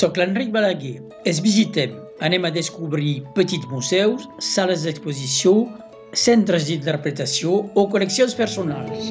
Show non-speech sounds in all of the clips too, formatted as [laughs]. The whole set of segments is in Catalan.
Soc l'Enric Balaguer. Es visitem. Anem a descobrir petits museus, sales d'exposició, centres d'interpretació o col·leccions personals.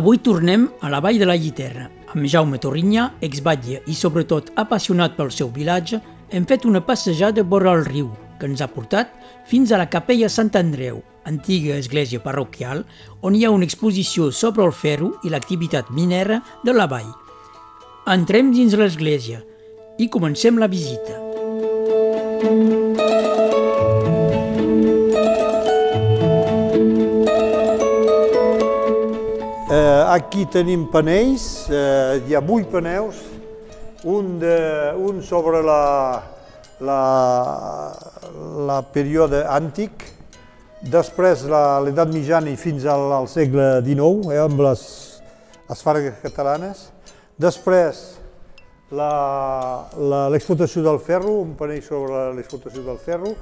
Avui tornem a la Vall de la Lliterra. Amb Jaume Torrinyà, exbatlle i sobretot apassionat pel seu vilatge, hem fet una passejada vora el riu, que ens ha portat fins a la capella Sant Andreu, antiga església parroquial, on hi ha una exposició sobre el ferro i l'activitat minera de la vall. Entrem dins l'església i comencem la visita. Eh, aquí tenim panells, eh, hi ha vuit paneus, un, de, un sobre la, la, la període antic, després l'edat mitjana i fins al, al segle XIX, eh, amb les, les fargues catalanes, després l'explotació del ferro, un panell sobre l'explotació del ferro,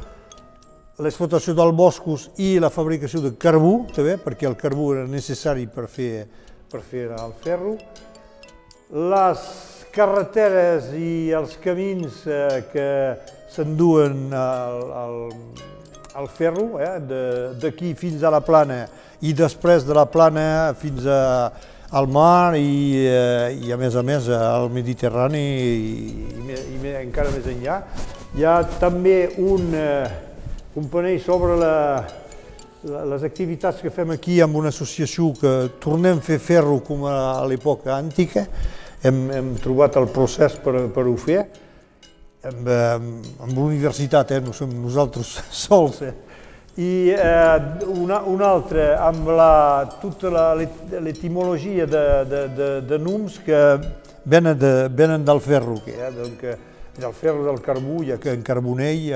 l'explotació dels boscos i la fabricació de carbó, també, perquè el carbó era necessari per fer, per fer el ferro. Les carreteres i els camins eh, que s'enduen al, al, al ferro, eh, d'aquí fins a la plana. I després de la plana fins a, al mar i, eh, i a més a més al Mediterrani i, i, i encara més enllà. Hi ha també un, eh, un panell sobre la, la, les activitats que fem aquí amb una associació que tornem a fer ferro com a l'època antica, hem, hem trobat el procés per, per ho fer, amb, amb l'universitat, eh, no som nosaltres [laughs] sols, eh. i eh, una, una altra amb la, tota l'etimologia de, de, de, de noms que venen, de, venen del ferro, que, eh, donc, del ferro del carbó, ja que en Carbonell,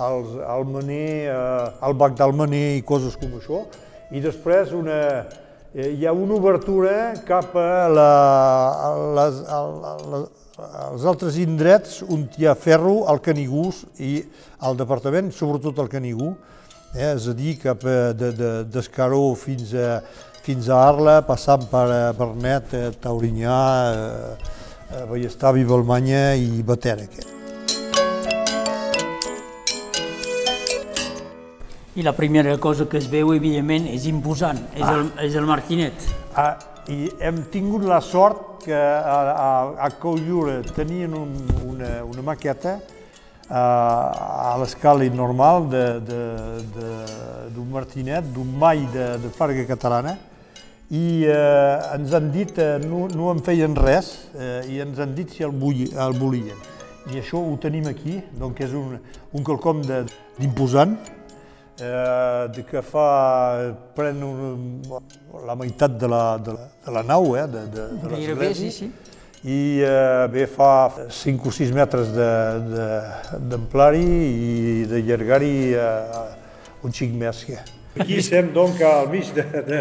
el, el maner, eh, el bac del maner i coses com això. I després una, eh, hi ha una obertura cap a, la, a, les, a, a, a, als altres indrets on hi ha ferro, al Canigús i al departament, sobretot al Canigú, eh, és a dir, cap d'Escaró de, de, fins, a, fins a Arla, passant per, per Net, Taurinyà, eh, Ballestà, Vivalmanya i Batera. I la primera cosa que es veu, evidentment, és imposant, és, ah. el, és el Martinet. Ah, I hem tingut la sort que a, a, a Colllura tenien un, una, una maqueta a, a l'escala normal d'un Martinet, d'un mai de, de farga catalana, i eh, ens han dit, eh, no, no en feien res, eh, i ens han dit si el, bull, el volien. I això ho tenim aquí, doncs és un, un quelcom d'imposant, eh, de que fa, pren un, la meitat de la, de, de la nau, eh, de, de, de l'església, sí, sí. i eh, bé, fa 5 o 6 metres d'amplari i de llargari eh, un xic més. Aquí estem, doncs, al mig de, de,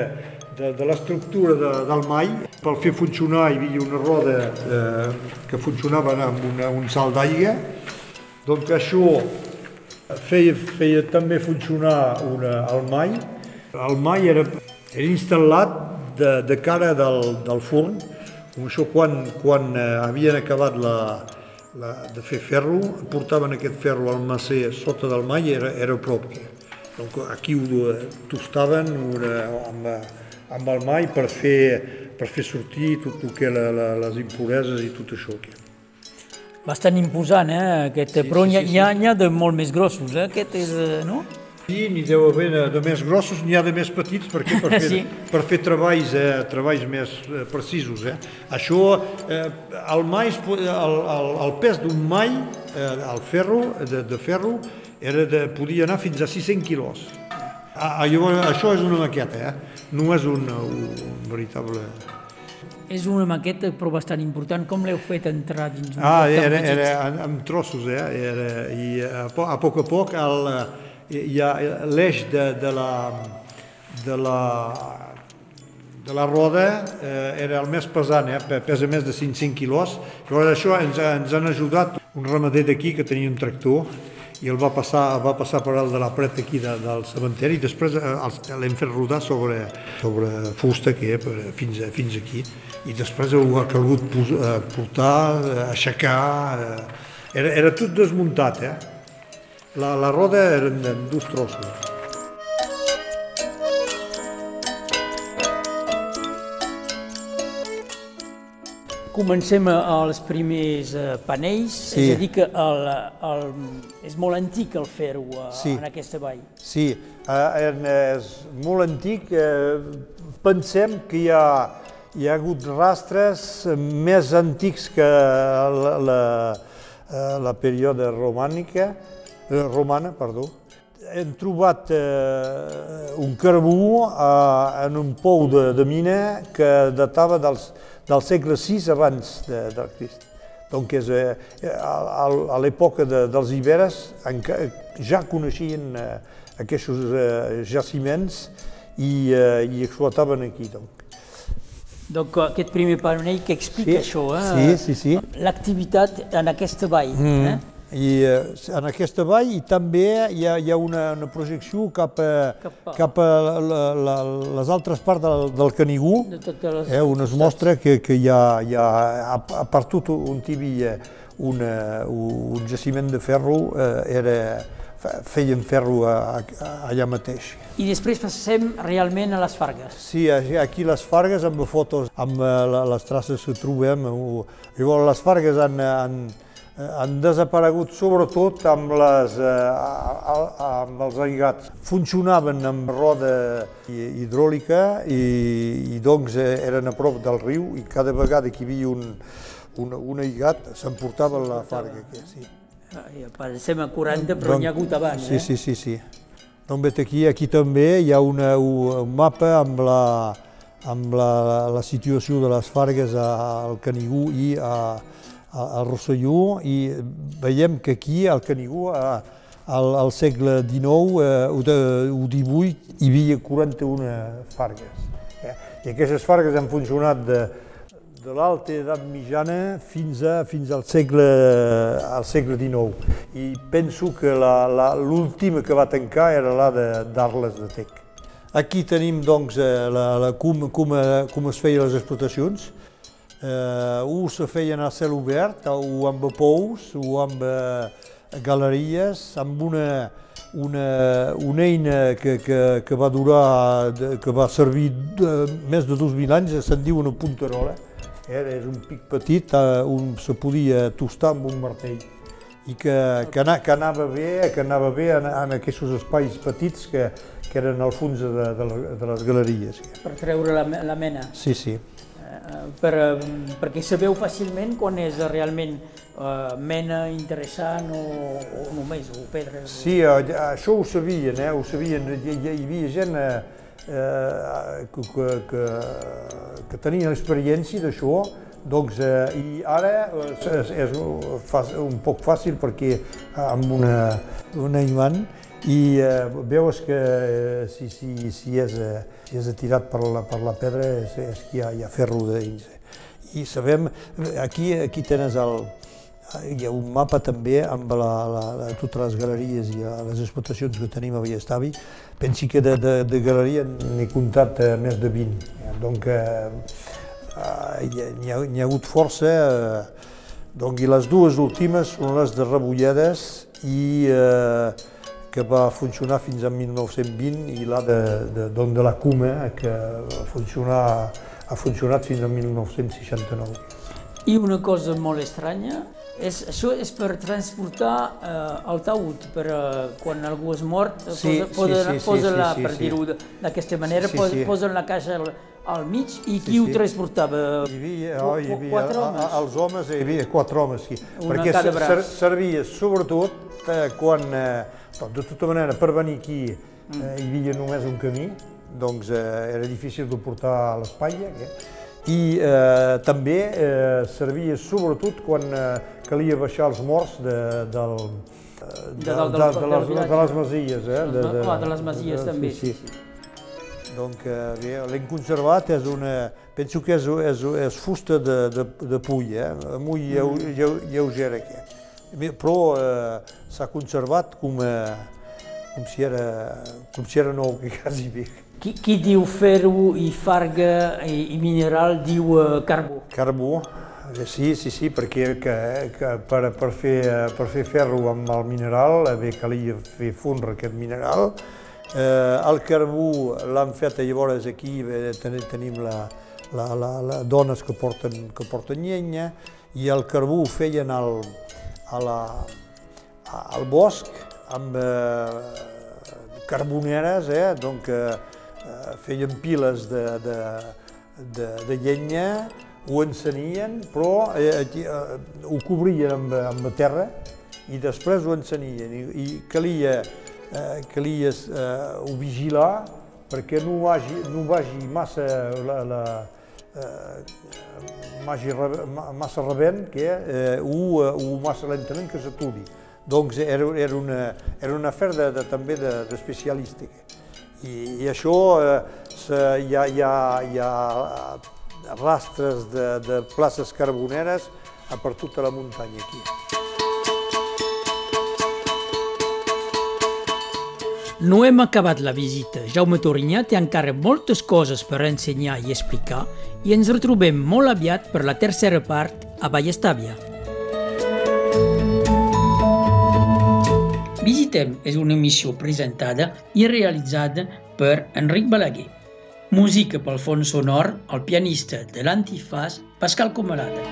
de, de l'estructura de, del mai. Per fer funcionar hi havia una roda eh, que funcionava amb una, un salt d'aigua. Donc això feia, feia també funcionar una, el mai. El mai era, era instal·lat de, de cara del, del forn, com això quan, quan eh, havien acabat la, la, de fer ferro, portaven aquest ferro al macer sota del mai, era, era prop. Donc aquí ho tostaven una, amb, amb el mai per fer, per fer sortir tot el que la, la, les impureses i tot això. Aquí. Bastant imposant, eh, aquest, sí, però sí, sí, n'hi ha, sí. ha de molt més grossos, eh? aquest és, eh, no? Sí, n'hi deu haver de, de més grossos, n'hi ha de més petits, perquè per [laughs] fer, sí. per fer treballs, eh, treballs més eh, precisos. Eh? Això, eh, el, mai, el, el, el pes d'un mai, eh, el ferro, de, de ferro, era de, podia anar fins a 600 quilos. Ah, llavors, això és una maqueta, eh? no és un, un veritable... És una maqueta però bastant important. Com l'heu fet entrar dins un Ah, era, era en, trossos, eh? Era, I a, poc, a poc a poc el, hi ha l'eix de, de la, de la de la roda eh, era el més pesant, eh, pesa més de 500 quilos. Llavors això ens, ens han ajudat un ramader d'aquí que tenia un tractor i el va passar, va passar per al de la pret aquí de, del cementeri i després eh, l'hem fet rodar sobre, sobre fusta que per, fins, a, fins aquí i després ho ha calgut eh, portar, eh, aixecar, era, era tot desmuntat, eh? La, la roda eren en dos trossos. Comencem als primers eh, panells, sí. és a dir que el, el, és molt antic el fer-ho eh, sí. en aquesta vall. Sí, eh, és molt antic. Pensem que hi ha, hi ha hagut rastres més antics que la, la, la període romànica, romana, perdó. Hem trobat eh, un carbú eh, en un pou de, de mina que datava dels del segle VI abans de, de Crist. Donc és, eh, a, a l'època de, dels Iberes ja coneixien eh, aquests eh, jaciments i, eh, i explotaven aquí. Donc. Donc aquest primer panell que explica sí, això, eh? sí, sí, sí. l'activitat en aquesta vall. Mm. Eh? I eh, en aquesta vall i també hi ha, hi ha una, una projecció cap a, cap a, cap a la, la, les altres parts del, del Canigú, de les eh, on es mostra que, que hi ha, hi ha a, a part tot on hi havia una, un jaciment de ferro, eh, era, feien ferro a, a, allà mateix. I després passem realment a les Fargues. Sí, aquí les Fargues amb fotos, amb eh, les traces que trobem. Llavors les Fargues han, han, han desaparegut sobretot amb, les, eh, amb els aigats. Funcionaven amb roda hidròlica i, i doncs eh, eren a prop del riu i cada vegada que hi havia un, un, un aigat s'emportava la farga. Que, sí. Ah, estem a 40 però n'hi ha hagut abans. Sí, eh? sí, sí. sí. Doncs aquí, aquí també hi ha una, un mapa amb la, amb la, la situació de les fargues al Canigú i a, al Rosselló i veiem que aquí, al Canigó, al, al segle XIX eh, o, de, o XVIII, hi havia 41 fargues. Eh? I aquestes fargues han funcionat de, de l'alta edat mitjana fins, a, fins al, segle, al segle XIX. I penso que l'última que va tancar era la d'Arles de, de Tec. Aquí tenim doncs, eh, la, la, com, com, com es feien les explotacions eh, o se feien a cel obert, o amb pous, o amb eh, galeries, amb una, una, una eina que, que, que va durar, que va servir de, més de 2.000 anys, se'n diu una punterola. Era, és un pic petit eh, on se podia tostar amb un martell i que, que, que anava bé, que anava bé en, en aquests espais petits que, que eren al fons de, de, de les galeries. Per treure la, la mena. Sí, sí per, perquè sabeu fàcilment quan és realment uh, mena interessant o, o només, o pedres? Sí, o... això ho sabien, eh? ho sabien, hi, hi havia gent eh, eh, que, que, que tenia experiència d'això, doncs, eh, i ara és, és un poc fàcil perquè amb una, una imant i eh, veus que eh, si, si, si, és, eh, si és atirat per la, per la pedra és, és que hi ha, hi ha ferro dins. I sabem, aquí, aquí tens el, hi ha un mapa també amb la, la, la, totes les galeries i les explotacions que tenim a Vallestavi. Pensi que de, de, de galeria n'he comptat eh, més de 20. Donc, eh, hi, ha, hi, ha, hi ha hagut força. Eh, donc, I les dues últimes són les de Rebolledes i eh, que va funcionar fins a 1920 i la de, de, de, de la Cuma, que va funcionar, ha funcionat fins a 1969. I una cosa molt estranya, és, això és per transportar eh, el taüt, per eh, quan algú és mort, sí, posa, posa, sí, sí, posa sí, la, sí, per sí. dir-ho d'aquesta manera, sí, posa, sí. posen la caixa al, al mig i qui sí, ho transportava? Hi havia, oh, hi havia quatre homes? A, els homes hi havia quatre homes, sí, Una perquè servia sobretot eh, quan eh, doncs, de tota manera, per venir aquí eh, hi havia només un camí, doncs eh, era difícil de portar a l'espatlla, eh? i eh, també eh, servia sobretot quan eh, calia baixar els morts de, del, de, de, de, de, de, les, de les masies. Eh? De, de, ah, de les masies també. Sí, sí. Donc, eh, l'hem conservat, és una, penso que és, és, és fusta de, de, de pull, eh? molt lleu, lleu, lleugera. Aquí. però eh, s'ha conservat com, eh, com, si era, com si era nou, que [laughs] quasi bé. Qui, qui diu ferro i farga i, i mineral diu uh, carbó? Carbó, eh, sí, sí, sí, perquè que, que per, per, fer, per fer ferro amb el mineral eh, bé calia fer fondre aquest mineral. Eh, el carbó l'han fet llavors aquí, bé, tenim la, la, la, la, dones que porten, que porten llenya, i el carbó ho feien al, a la, al bosc amb eh, carboneres, eh, doncs, eh, Eh, feien piles de, de, de, de llenya, ho encenien, però eh, eh, ho cobrien amb, amb la terra i després ho encenien i, i calia, eh, calia eh, ho vigilar perquè no vagi, no vagi massa la, la, eh, massa rebent que eh, o, o massa lentament que s'aturi. Doncs era, era, una, era una afer de, de, també d'especialística. De, i, i això eh, hi, ha, hi ha rastres de, de places carboneres per tota la muntanya aquí. No hem acabat la visita. Jaume Torinyà té encara moltes coses per ensenyar i explicar i ens retrobem molt aviat per la tercera part a Vallestàvia. Visitem és una emissió presentada i realitzada per Enric Balaguer. Música pel fons sonor, el pianista de l'antifàs Pascal Comalada.